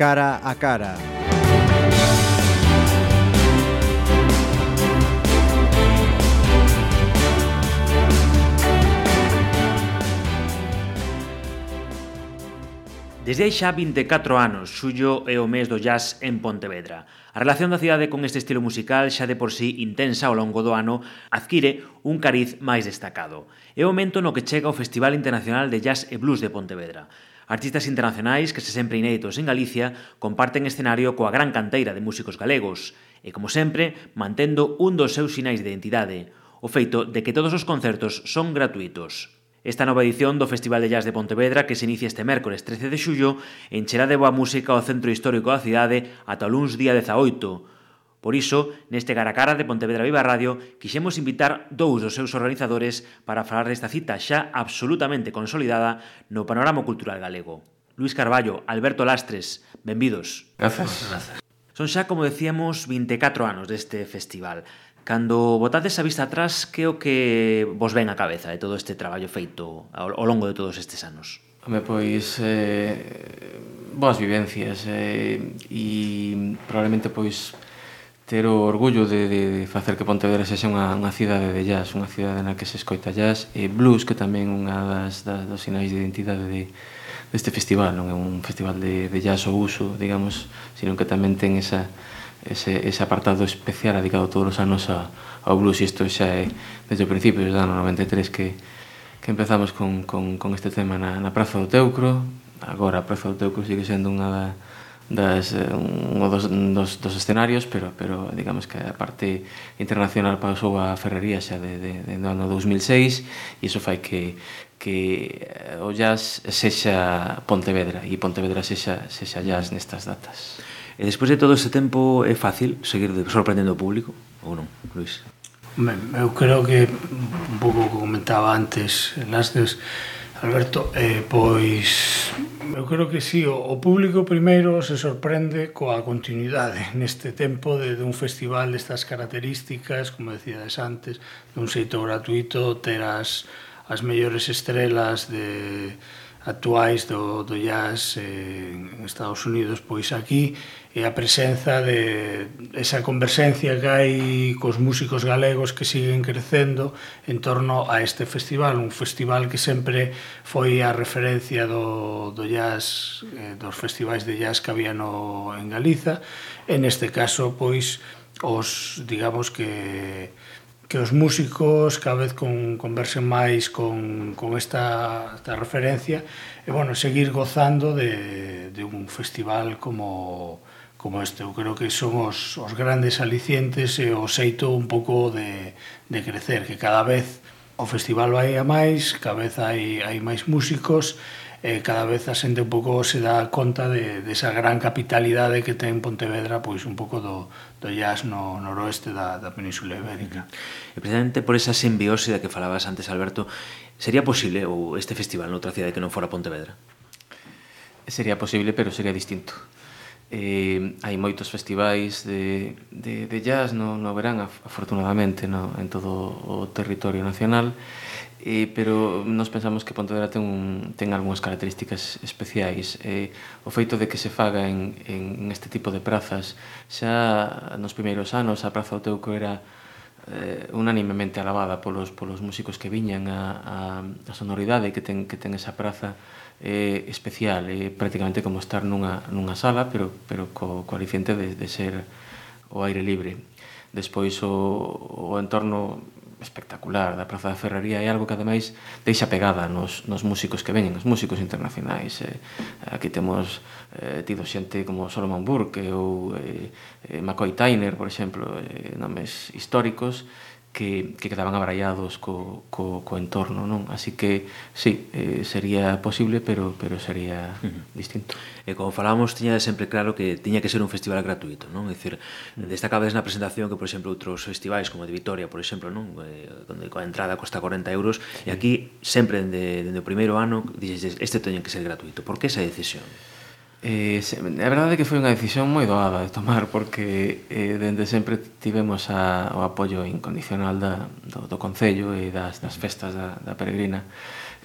cara a cara. Desde hai xa 24 anos, xullo é o mes do jazz en Pontevedra. A relación da cidade con este estilo musical, xa de por sí intensa ao longo do ano, adquire un cariz máis destacado. É o momento no que chega o Festival Internacional de Jazz e Blues de Pontevedra. Artistas internacionais que se sempre inéditos en Galicia comparten escenario coa gran canteira de músicos galegos e, como sempre, mantendo un dos seus sinais de identidade, o feito de que todos os concertos son gratuitos. Esta nova edición do Festival de Jazz de Pontevedra que se inicia este mércores 13 de xullo encherá de boa música ao centro histórico da cidade ata o luns día 18, Por iso, neste cara a cara de Pontevedra Viva Radio, quixemos invitar dous dos seus organizadores para falar desta cita xa absolutamente consolidada no panorama cultural galego. Luis Carballo, Alberto Lastres, benvidos. Grazas. Son xa, como decíamos, 24 anos deste festival. Cando botades a vista atrás, que o que vos ven a cabeza de todo este traballo feito ao longo de todos estes anos? Home, pois eh, boas vivencias eh, e probablemente pois ter o orgullo de, de, de facer que Pontevedra sexa unha, unha cidade de jazz, unha cidade na que se escoita jazz e blues, que tamén unha das, das dos sinais de identidade de, deste festival, non é un festival de, de jazz ou uso, digamos, sino que tamén ten esa, ese, ese apartado especial dedicado todos os anos a, ao blues e isto xa é desde o principio, desde o ano 93 que, que empezamos con, con, con este tema na, na Praza do Teucro. Agora a Praza do Teucro sigue sendo unha da, das, eh, un dos, dos, dos escenarios, pero, pero digamos que a parte internacional pasou a Ferrería xa de, de, de, no ano 2006 e iso fai que que eh, o jazz sexa Pontevedra e Pontevedra sexa, sexa jazz nestas datas. E despois de todo ese tempo é fácil seguir sorprendendo o público ou non, Luis? Eu creo que un pouco que comentaba antes Lastes, Alberto, eh, pois eu creo que sí, o, o público primeiro se sorprende coa continuidade neste tempo de, de un festival destas características, como decíades antes, dun xeito gratuito, ter as, as mellores estrelas de actuais do, do jazz eh, en Estados Unidos, pois aquí e a presenza de esa conversencia que hai cos músicos galegos que siguen crecendo en torno a este festival, un festival que sempre foi a referencia do, do jazz, eh, dos festivais de jazz que había no, en Galiza, en este caso, pois, os, digamos que que os músicos cada vez con, conversen máis con, con esta, esta referencia e, bueno, seguir gozando de, de un festival como, como este. Eu creo que son os, os grandes alicientes e o xeito un pouco de, de crecer, que cada vez o festival vai a máis, cada vez hai, hai máis músicos, eh, cada vez a xente un pouco se dá conta de, de esa gran capitalidade que ten Pontevedra pois un pouco do, do jazz no noroeste da, da Península Ibérica. E precisamente por esa simbiose da que falabas antes, Alberto, sería posible ou este festival noutra cidade que non fora Pontevedra? Sería posible, pero sería distinto eh, hai moitos festivais de, de, de jazz no, no verán, afortunadamente, no, en todo o territorio nacional, eh, pero nos pensamos que Pontevedra ten, un, ten algunhas características especiais. Eh, o feito de que se faga en, en este tipo de prazas, xa nos primeiros anos a Praza do Teuco era eh, unánimemente alabada polos, polos músicos que viñan a, a, a sonoridade que ten, que ten esa praza eh, especial, é eh, prácticamente como estar nunha, nunha sala, pero, pero co coaliciente de, de ser o aire libre. Despois o, o entorno espectacular da Praza da Ferrería é algo que ademais deixa pegada nos, nos músicos que veñen, os músicos internacionais. Eh, aquí temos eh, tido xente como Solomon Burke ou eh, eh McCoy Tyner, por exemplo, eh, nomes históricos, que, que quedaban abraiados co, co, co entorno, non? Así que, sí, eh, sería posible, pero, pero sería uh -huh. distinto. E como falábamos, tiña sempre claro que tiña que ser un festival gratuito, non? É dicir, uh destacabades na presentación que, por exemplo, outros festivais, como de Vitoria, por exemplo, non? Eh, donde coa entrada costa 40 euros, sí. e aquí, sempre dende, dende o primeiro ano, dixes, este teñen que ser gratuito. Por que esa decisión? Eh, a verdade é que foi unha decisión moi doada de tomar porque eh, dende sempre tivemos a, o apoio incondicional da, do, do Concello e das, das festas da, da peregrina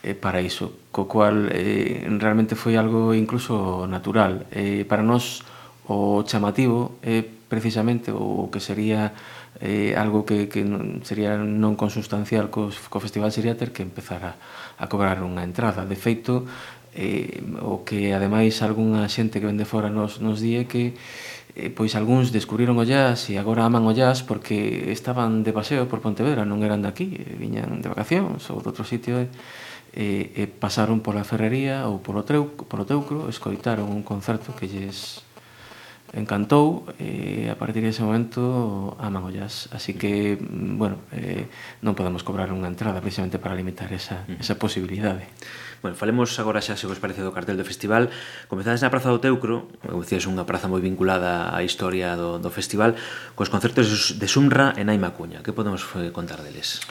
eh, para iso, co cual eh, realmente foi algo incluso natural. Eh, para nós o chamativo é eh, precisamente o que sería eh, algo que, que non, sería non consustancial co, co festival sería ter que empezar a, a cobrar unha entrada. De feito, eh, o que ademais algunha xente que vende fora nos, nos di que eh, pois algúns descubriron o jazz e agora aman o jazz porque estaban de paseo por Pontevedra, non eran de aquí, eh, viñan de vacacións ou de outro sitio e, eh, e pasaron pola ferrería ou polo, treuco, polo teucro, escoitaron un concerto que lles encantou e a partir dese momento aman o jazz. Así que, mm, bueno, eh, non podemos cobrar unha entrada precisamente para limitar esa, esa posibilidade. Bueno, falemos agora xa se vos parece do cartel do festival. Comezades na Praza do Teucro, como dicías, unha praza moi vinculada á historia do, do festival, cos concertos de Sumra e Naima Cuña. Que podemos eh, contar deles?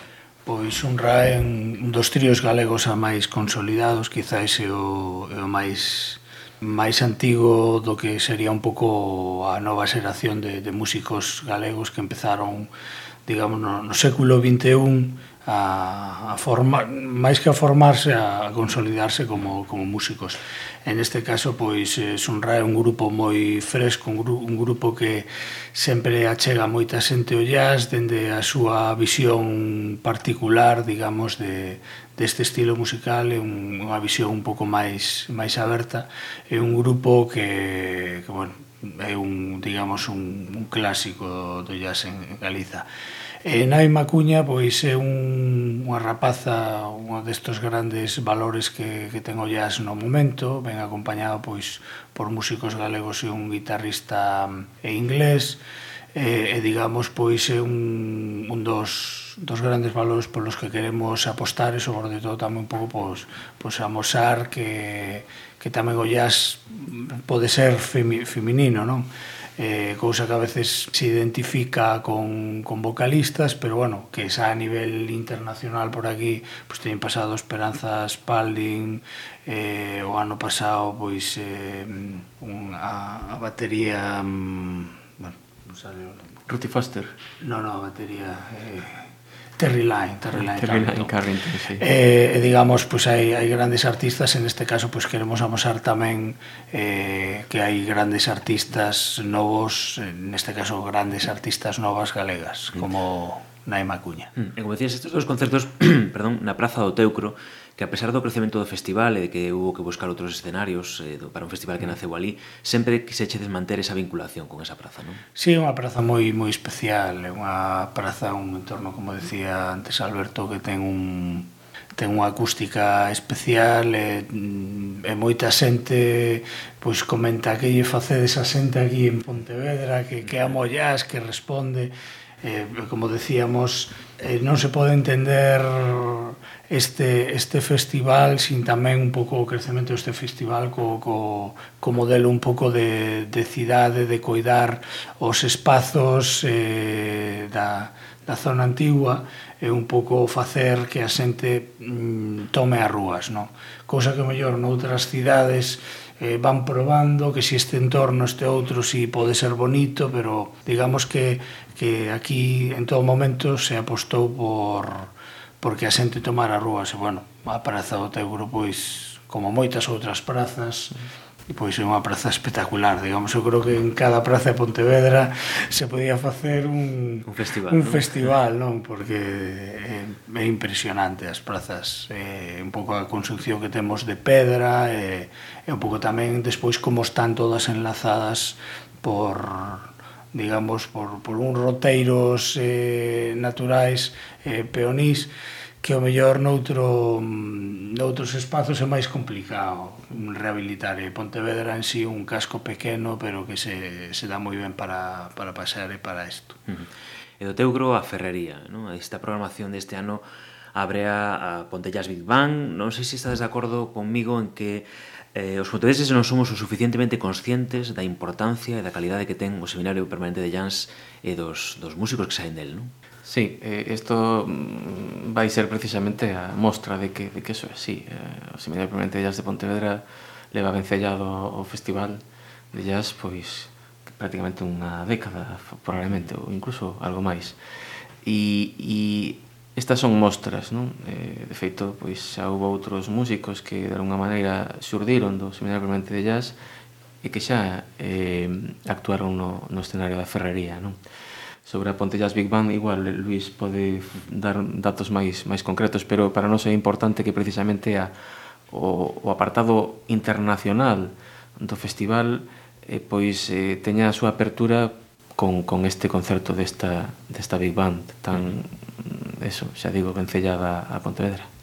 Pois un é un dos tríos galegos a máis consolidados, quizáis é o, é o máis máis antigo do que sería un pouco a nova xeración de, de músicos galegos que empezaron digamos no, no século 21 a, a formar máis que a formarse a consolidarse como, como músicos. En este caso pois eh, Sunra é un grupo moi fresco un, gru, un grupo que sempre achega moita xente o jazz dende a súa visión particular digamos de, deste estilo musical é un, unha visión un pouco máis máis aberta. É un grupo que, que bueno, é un, digamos, un, un clásico do, jazz en Galiza. E Naima Cuña pois é un, unha rapaza, unha destos grandes valores que, que ten o jazz no momento, ben acompañado pois por músicos galegos e un guitarrista e inglés, e, e digamos pois é un, un dos dos, grandes valores polos que queremos apostar e sobre todo tamén un pouco pois, pois amosar que, que tamén o jazz pode ser femi, feminino, non? Eh, cousa que a veces se identifica con, con vocalistas, pero bueno, que xa a nivel internacional por aquí, pois teñen pasado Esperanza Spalding, eh, o ano pasado pois eh, un, a, a batería, mm, bueno, non sale o Ruti Foster. No, no, batería. Eh, Terry Line, Terry Line, Terry Line Carrington, sí. Eh, digamos, pois pues, hai hai grandes artistas, en este caso pois pues, queremos amosar tamén eh que hai grandes artistas novos, en este caso grandes artistas novas galegas, como na Emacuña. Hmm, e como decías, estes dos concertos perdón, na Praza do Teucro, que a pesar do crecemento do festival e de que hubo que buscar outros escenarios eh, do, para un festival que hmm. naceu ali, sempre que se manter esa vinculación con esa praza, non? Sí, unha praza moi moi especial, é unha praza, un entorno, como decía antes Alberto, que ten un ten unha acústica especial e, mm, e moita xente pois comenta que lle facedes a xente aquí en Pontevedra que, que amollás, que responde eh, como decíamos, eh, non se pode entender este, este festival sin tamén un pouco o crecemento deste festival co, co, co modelo un pouco de, de cidade, de coidar os espazos eh, da, da zona antigua e un pouco facer que a xente mm, tome as rúas, non? Cousa que mellor noutras cidades eh, van probando que si este entorno, este outro, si pode ser bonito, pero digamos que, que aquí en todo momento se apostou por porque a xente tomara rúas. E, bueno, a Praza do Teuro, pois, como moitas outras prazas, mm pois é unha praza espectacular, digamos, eu creo que en cada praza de Pontevedra se podía facer un un festival, un non? festival, non, porque é, é impresionante as prazas, é un pouco a construcción que temos de pedra, e, é un pouco tamén despois como están todas enlazadas por digamos por por un roteiros eh naturais eh peonís que o mellor noutro, noutros espazos é máis complicado rehabilitar. E Pontevedra en sí un casco pequeno, pero que se, se dá moi ben para, para pasar e para isto. Uh -huh. E do teu gro a ferrería, non? esta programación deste ano abre a, a Pontellas Big Bang. Non sei se estades de acordo conmigo en que eh, os ponteveses non somos o suficientemente conscientes da importancia e da calidade que ten o Seminario Permanente de Jans e dos, dos músicos que saen del, non? Sí, eh, esto mm, vai ser precisamente a mostra de que, de que eso é así. Eh, o Seminario Permanente de Jazz de Pontevedra leva vencellado o Festival de Jazz pois prácticamente unha década, probablemente, ou incluso algo máis. E, e estas son mostras, non? Eh, de feito, pois xa houve outros músicos que de alguna maneira xurdiron do Seminario Permanente de Jazz e que xa eh, actuaron no, no escenario da Ferrería, non? sobre a Pontellas Big Bang igual eh, Luis pode dar datos máis máis concretos, pero para nós é importante que precisamente a o, o apartado internacional do festival eh, pois eh, teña a súa apertura con, con este concerto desta, desta Big Band tan, eso, xa digo, vencellada a Pontevedra.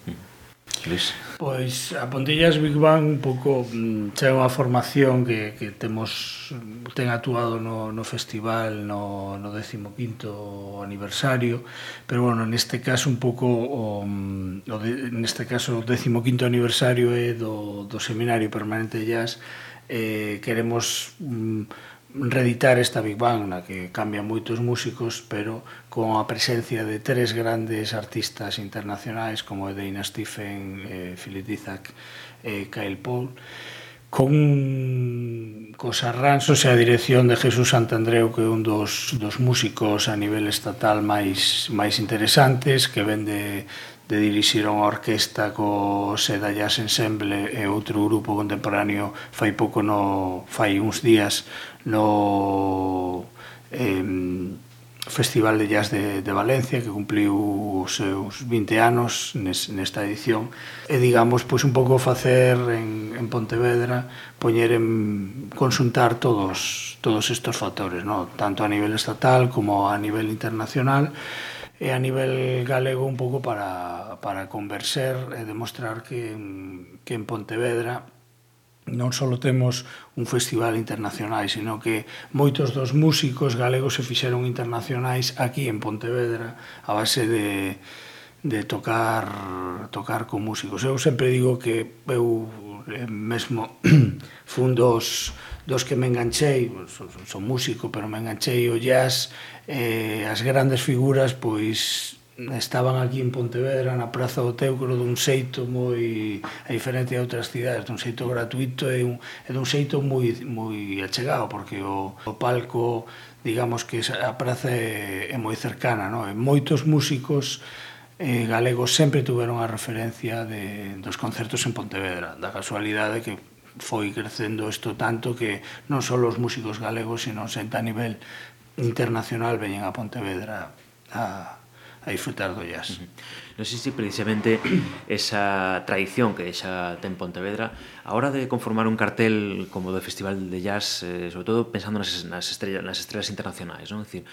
Luis? Pois a Pontillas Big Bang un pouco mm, xa é unha formación que, que temos ten actuado no, no festival no, no 15º aniversario pero bueno, neste caso un pouco o, mm, o de, neste caso o 15º aniversario é do, do Seminario Permanente de Jazz eh, queremos mm, reeditar esta Big Bang na que cambian moitos músicos pero con a presencia de tres grandes artistas internacionais como Dana Stephen, eh, Philip Dizak e eh, Kyle Paul con cos arranxos e a dirección de Jesús Santandreu que é un dos, dos músicos a nivel estatal máis máis interesantes que ven de, de dirixir unha orquesta co Seda Jazz Ensemble e outro grupo contemporáneo fai pouco no fai uns días no eh, Festival de Jazz de, de Valencia que cumpliu os seus 20 anos nes, nesta edición e digamos pois un pouco facer en, en Pontevedra poñer en consultar todos todos estes factores no? tanto a nivel estatal como a nivel internacional e a nivel galego un pouco para, para converser e demostrar que, que en Pontevedra non só temos un festival internacional, sino que moitos dos músicos galegos se fixeron internacionais aquí en Pontevedra a base de, de tocar tocar con músicos. Eu sempre digo que eu eh, mesmo fun dos, dos que me enganchei, son, son músico, pero me enganchei o jazz, eh, as grandes figuras, pois estaban aquí en Pontevedra na Praza do Teucro dun xeito moi a diferente de outras cidades, dun xeito gratuito e, un, e dun xeito moi, moi achegado, porque o, o palco, digamos que a praza é, é moi cercana, no? e moitos músicos eh, galegos sempre tiveron a referencia de, dos concertos en Pontevedra, da casualidade que foi crecendo isto tanto que non só os músicos galegos, sino xente a nivel internacional veñen a Pontevedra a, a disfrutar do jazz. Uh -huh. Non sei se precisamente esa tradición que xa ten Pontevedra, a hora de conformar un cartel como do Festival de Jazz, eh, sobre todo pensando nas, nas, estrellas, nas estrelas internacionais, non? É dicir,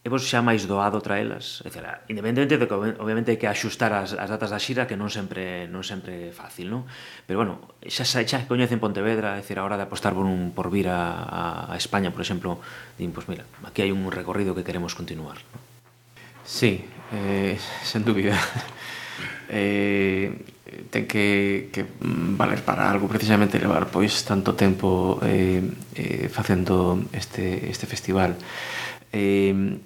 é vos xa máis doado traelas? É dicir, independentemente de que obviamente hai que axustar as, as datas da xira que non sempre non sempre é fácil, non? Pero bueno, xa xa, xa coñecen Pontevedra, é dicir, a hora de apostar por un por vir a, a España, por exemplo, din, pois pues mira, aquí hai un recorrido que queremos continuar, non? Sí, eh, sen dúbida eh, ten que, que mm, valer para algo precisamente levar pois tanto tempo eh, eh, facendo este, este festival eh,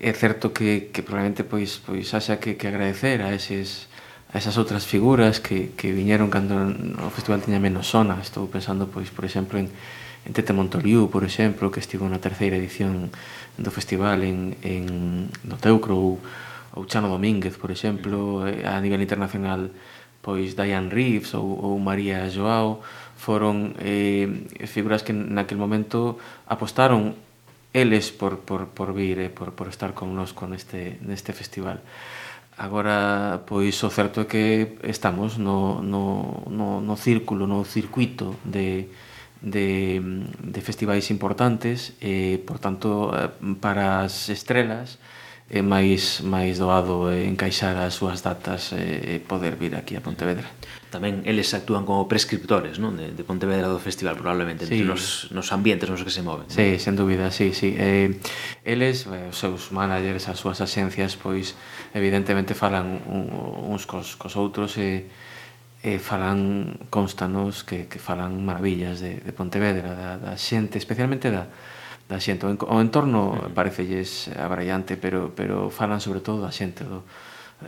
é certo que, que probablemente pois, pois haxa que, que agradecer a eses a esas outras figuras que, que viñeron cando o festival tiña menos zona. Estou pensando, pois, por exemplo, en, en Tete Montoliu, por exemplo, que estivo na terceira edición do festival en, en, no Teucro ou ou Chano Domínguez, por exemplo, eh, a nivel internacional pois Diane Reeves ou, ou María Joao foron eh, figuras que naquel momento apostaron eles por, por, por vir e eh, por, por estar connosco neste, neste festival. Agora, pois, o certo é que estamos no, no, no, no círculo, no circuito de, de, de festivais importantes e, por tanto, eh, para as estrelas, é máis máis doado encaixar as súas datas e eh, poder vir aquí a Pontevedra. Tamén eles actúan como prescriptores, non, de, de Pontevedra do festival probablemente sí. nos, nos ambientes nos que se moven. Sí, non? sen dúbida, sí, sí. Eh, eles, eh, os seus managers, as súas axencias, pois evidentemente falan un, uns cos, cos outros e eh, e falan constanos que, que falan maravillas de, de Pontevedra, da, da xente, especialmente da, da xente. O entorno parecelles abrallante, pero, pero falan sobre todo da xente, do,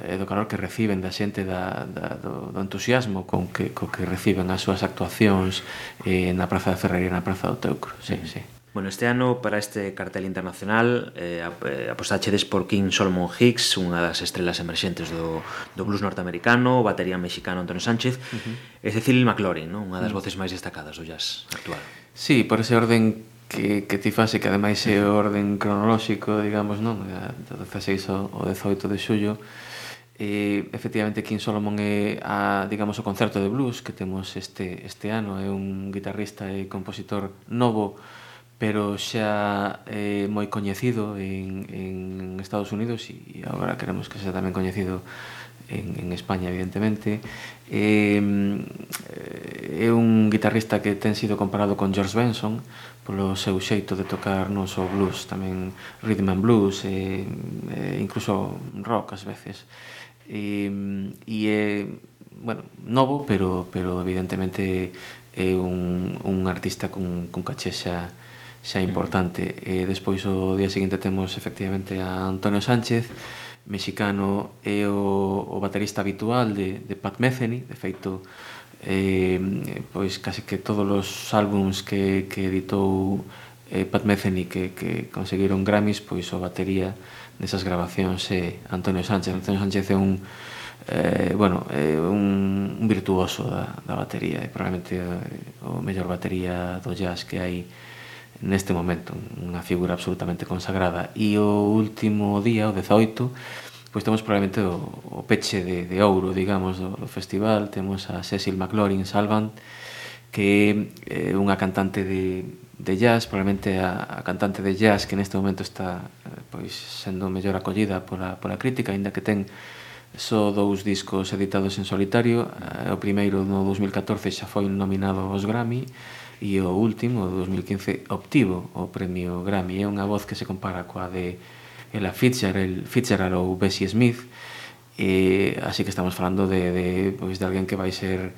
e do calor que reciben da xente da, da, do, do entusiasmo con que, co que reciben as súas actuacións eh, na Praza da Ferrería e na Praza do Teucro sí, sí. Bueno, este ano para este cartel internacional eh, eh, apostachedes por King Solomon Hicks, unha das estrelas emerxentes do, do blues norteamericano, o batería mexicano Antonio Sánchez, uh -huh. e Cecil McLaurin, non? unha das voces máis destacadas do jazz actual. Sí, por ese orden que, que ti fase, que ademais é orden cronolóxico, digamos, non? Do 16 ao 18 de xullo, e efectivamente King Solomon é a, digamos, o concerto de blues que temos este, este ano é un guitarrista e compositor novo pero xa é moi coñecido en, en Estados Unidos e, e agora queremos que sea tamén coñecido en, en España, evidentemente. É, eh, é un guitarrista que ten sido comparado con George Benson, polo seu xeito de tocar non só blues, tamén rhythm and blues e, e incluso rock ás veces. E, e é, bueno, novo, pero, pero evidentemente é un, un artista con, con caché xa, xa importante. E despois o día seguinte temos efectivamente a Antonio Sánchez, mexicano, é o, o baterista habitual de, de Pat Metheny, de feito eh, pois case que todos os álbums que, que editou eh, Pat Metheny que, que conseguiron Grammys, pois o batería desas grabacións é eh, Antonio Sánchez. Antonio Sánchez é un eh, bueno, é un, un virtuoso da, da batería, é probablemente eh, o mellor batería do jazz que hai neste momento, unha figura absolutamente consagrada. E o último día, o 18, Pois temos probablemente o, o peche de, de ouro, digamos, do, do festival. Temos a Cecil McLaurin Salvan, que é eh, unha cantante de, de jazz, probablemente a, a cantante de jazz que neste momento está eh, pois sendo mellor acollida pola, pola crítica, aínda que ten só dous discos editados en solitario eh, o primeiro no 2014 xa foi nominado aos Grammy e o último, o 2015, obtivo o premio Grammy é unha voz que se compara coa de Eh, Ella Fitzgerald, Fitzgerald ou Bessie Smith, e así que estamos falando de, de, pois, de alguén que vai ser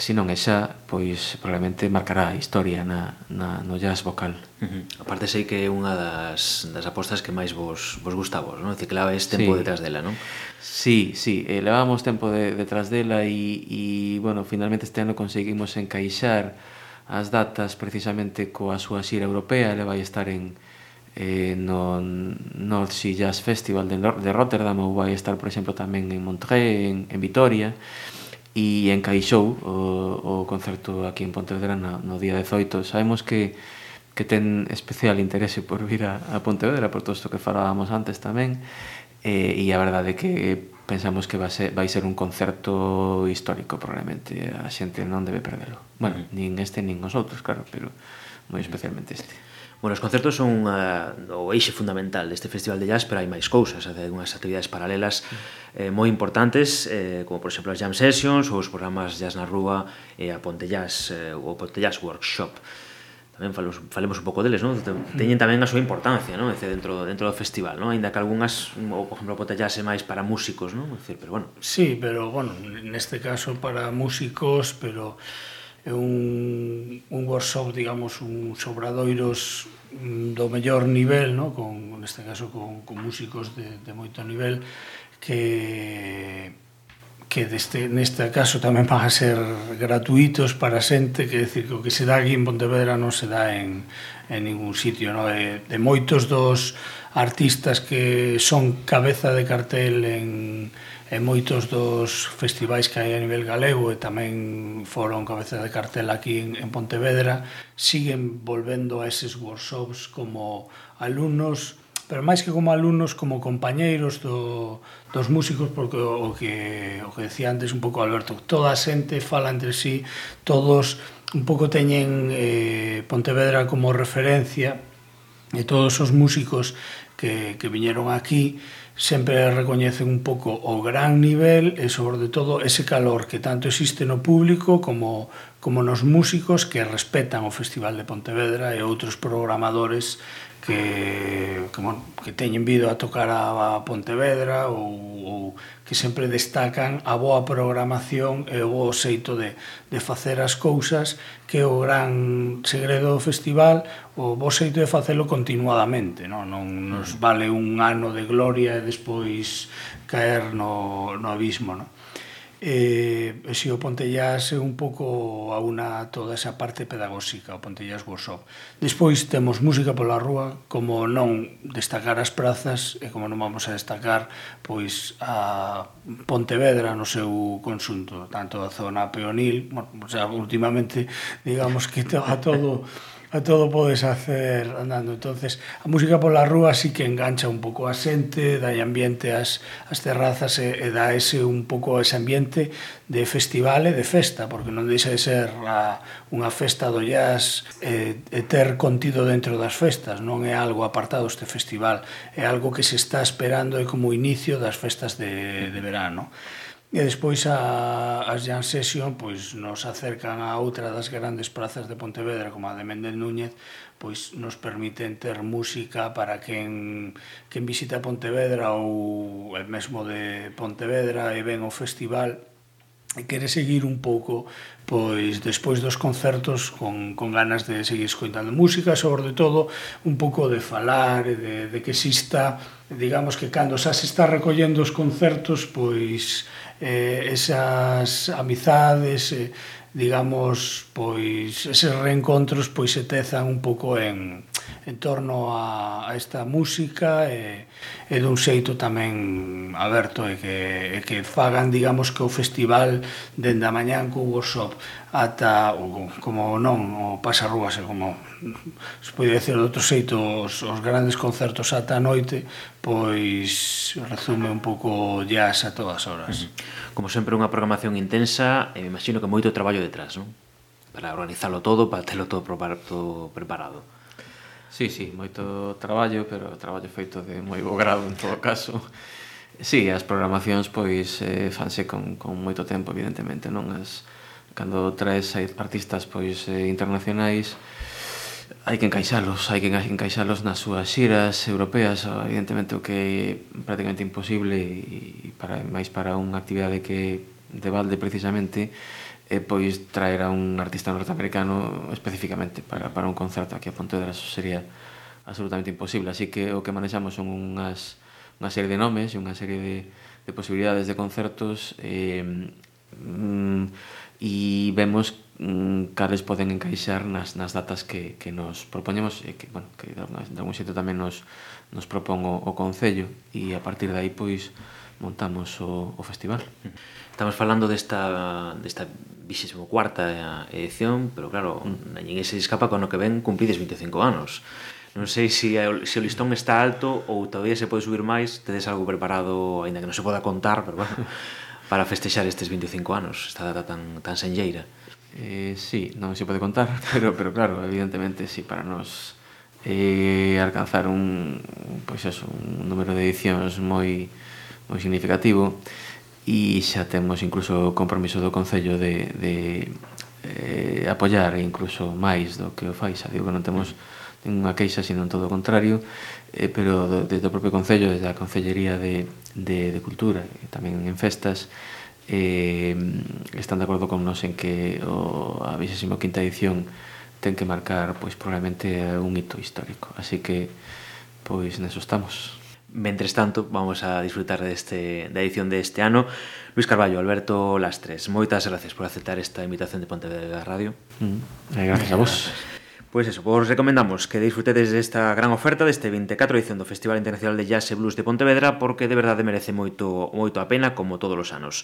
se non é xa, pois probablemente marcará a historia na, na, no jazz vocal. Uh -huh. Aparte sei que é unha das, das apostas que máis vos, vos gusta vos, non? este tempo sí. detrás dela, non? Sí, sí, eh, levamos tempo de, detrás dela e, e, bueno, finalmente este ano conseguimos encaixar as datas precisamente coa súa xira europea, ela vai estar en, eh, no North Sea Jazz Festival de, de Rotterdam ou vai estar, por exemplo, tamén en Montré, en, en Vitoria e encaixou o, o concerto aquí en Pontevedra no, no día 18. Sabemos que que ten especial interese por vir a, a Pontevedra por todo isto que falábamos antes tamén eh, e a verdade é que pensamos que vai ser, vai ser un concerto histórico probablemente. A xente non debe perdelo. Bueno, nin este nin os outros, claro, pero moi especialmente este. Bueno, os concertos son unha, o eixe fundamental deste Festival de Jazz, pero hai máis cousas, hai unhas actividades paralelas eh, moi importantes, eh, como por exemplo as Jam Sessions ou os programas Jazz na Rúa e eh, a Ponte Jazz, eh, o Ponte Jazz Workshop. Tamén falemos, falemos un pouco deles, non? Teñen tamén a súa importancia, non? Ece dentro, dentro do festival, non? Ainda que algunhas, ou por exemplo, Ponte Jazz é máis para músicos, non? Decir, pero bueno. Sí, pero bueno, neste caso para músicos, pero é un, un workshop, digamos, un sobradoiros mm, do mellor nivel, no? con, neste caso con, con músicos de, de moito nivel, que que deste, neste caso tamén van a ser gratuitos para xente, que decir que o que se dá aquí en Pontevedra non se dá en, en ningún sitio. No? De, de moitos dos artistas que son cabeza de cartel en, e moitos dos festivais que hai a nivel galego e tamén foron cabeza de cartel aquí en, en Pontevedra siguen volvendo a eses workshops como alumnos pero máis que como alumnos, como compañeiros do, dos músicos, porque o, o que, o que decía antes un pouco Alberto, toda a xente fala entre sí, todos un pouco teñen eh, Pontevedra como referencia, e todos os músicos que, que viñeron aquí sempre recoñecen un pouco o gran nivel e sobre todo ese calor que tanto existe no público como, como nos músicos que respetan o Festival de Pontevedra e outros programadores que, que, bueno, que teñen vido a tocar a, a Pontevedra ou, ou que sempre destacan a boa programación e o bo xeito de, de facer as cousas que o gran segredo do festival o bo xeito de facelo continuadamente non, non nos mm. vale un ano de gloria e despois caer no, no abismo non? Eh, si o Pontellas é un pouco a unha toda esa parte pedagóxica, o Pontellas Workshop. Despois temos música pola rúa, como non destacar as prazas e como non vamos a destacar pois a Pontevedra no seu consunto, tanto a zona peonil, bueno, o sea, últimamente digamos que a todo a todo podes hacer andando. Entonces, a música pola rúa sí que engancha un pouco a xente, dai ambiente ás, ás terrazas e, e dá ese un pouco ese ambiente de festival e de festa, porque non deixa de ser a, unha festa do jazz e, e ter contido dentro das festas, non é algo apartado este festival, é algo que se está esperando e como inicio das festas de, de verano. E despois a, as Jam Session pois, nos acercan a outra das grandes prazas de Pontevedra, como a de Mendel Núñez, pois nos permiten ter música para quen, quen visita Pontevedra ou el mesmo de Pontevedra e ven o festival e quere seguir un pouco pois despois dos concertos con, con ganas de seguir escoitando música, sobre todo un pouco de falar, de, de que exista, digamos que cando xa se está recollendo os concertos, pois eh, esas amizades, eh, digamos, pois eses reencontros pois se tezan un pouco en en torno a, a esta música e, e dun xeito tamén aberto e que, e que fagan, digamos, que o festival dende a mañán co workshop ata, o, como non, o pasarrúas e como se pode decir de outro xeito os, os grandes concertos ata a noite pois resume un pouco jazz a todas horas. Como sempre unha programación intensa e me imagino que moito traballo detrás, non? Para organizarlo todo, para telo todo preparado. Sí, sí, moito traballo, pero traballo feito de moi bo grado en todo caso. Sí, as programacións pois eh, fanse con, con moito tempo, evidentemente, non as cando traes artistas pois eh, internacionais hai que encaixalos, hai que encaixalos nas súas xiras europeas, evidentemente o que é prácticamente imposible e para máis para unha actividade que de balde precisamente e pois traer a un artista norteamericano especificamente para, para un concerto aquí a Pontevedra eso sería absolutamente imposible. Así que o que manexamos son unhas, unha serie de nomes e unha serie de, de posibilidades de concertos eh, mm, e vemos mm, cales poden encaixar nas, nas datas que, que nos propoñemos e que, bueno, que de algún xeito tamén nos, nos propón o, o Concello. E a partir de aí pois montamos o, o festival. Estamos falando desta, desta 24ª edición, pero claro, mm. ninguén se escapa con o que ven cumprides 25 anos. Non sei se, se o listón está alto ou todavía se pode subir máis, tedes algo preparado, aínda que non se poda contar, pero bueno, para festexar estes 25 anos, esta data tan, tan senlleira. Eh, sí, non se pode contar, pero, pero claro, evidentemente, sí, para nós eh, alcanzar un, pois pues eso, un número de edicións moi, moi significativo e xa temos incluso o compromiso do Concello de, de eh, apoiar incluso máis do que o fai. Xa digo que non temos unha queixa sino todo o contrario eh, pero desde o propio Concello desde a Concellería de, de, de Cultura e tamén en festas eh, están de acordo con nos en que o, a 25ª edición ten que marcar pois probablemente un hito histórico. Así que pois neso estamos. Mentres tanto, vamos a disfrutar deste, da edición deste ano. Luis Carballo, Alberto Lastres, moitas gracias por aceptar esta invitación de Pontevedra Radio. Mm. Eh, gracias a vos. Pois pues eso, vos recomendamos que disfrutedes desta gran oferta deste 24 edición do Festival Internacional de Jazz e Blues de Pontevedra porque de verdade merece moito moito a pena como todos os anos.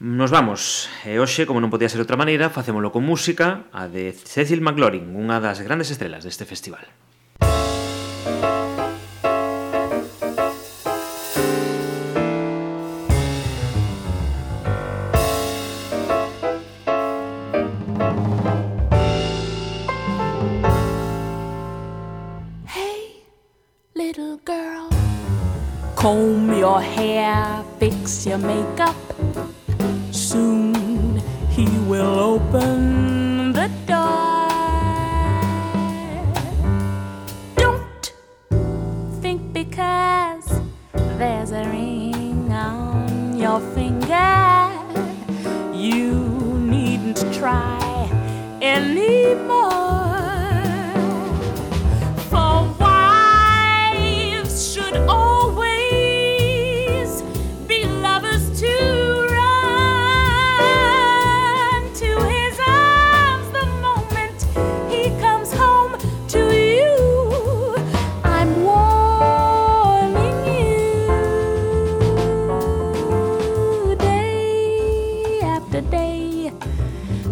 Nos vamos, e hoxe, como non podía ser outra maneira, facémolo con música a de Cecil McLaurin, unha das grandes estrelas deste festival. Girl comb your hair, fix your makeup. Soon he will open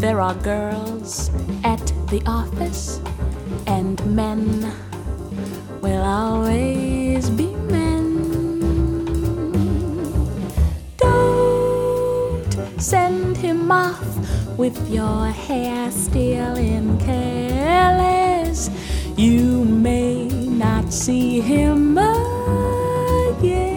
There are girls at the office and men will always be men. Don't send him off with your hair still in careless. You may not see him again.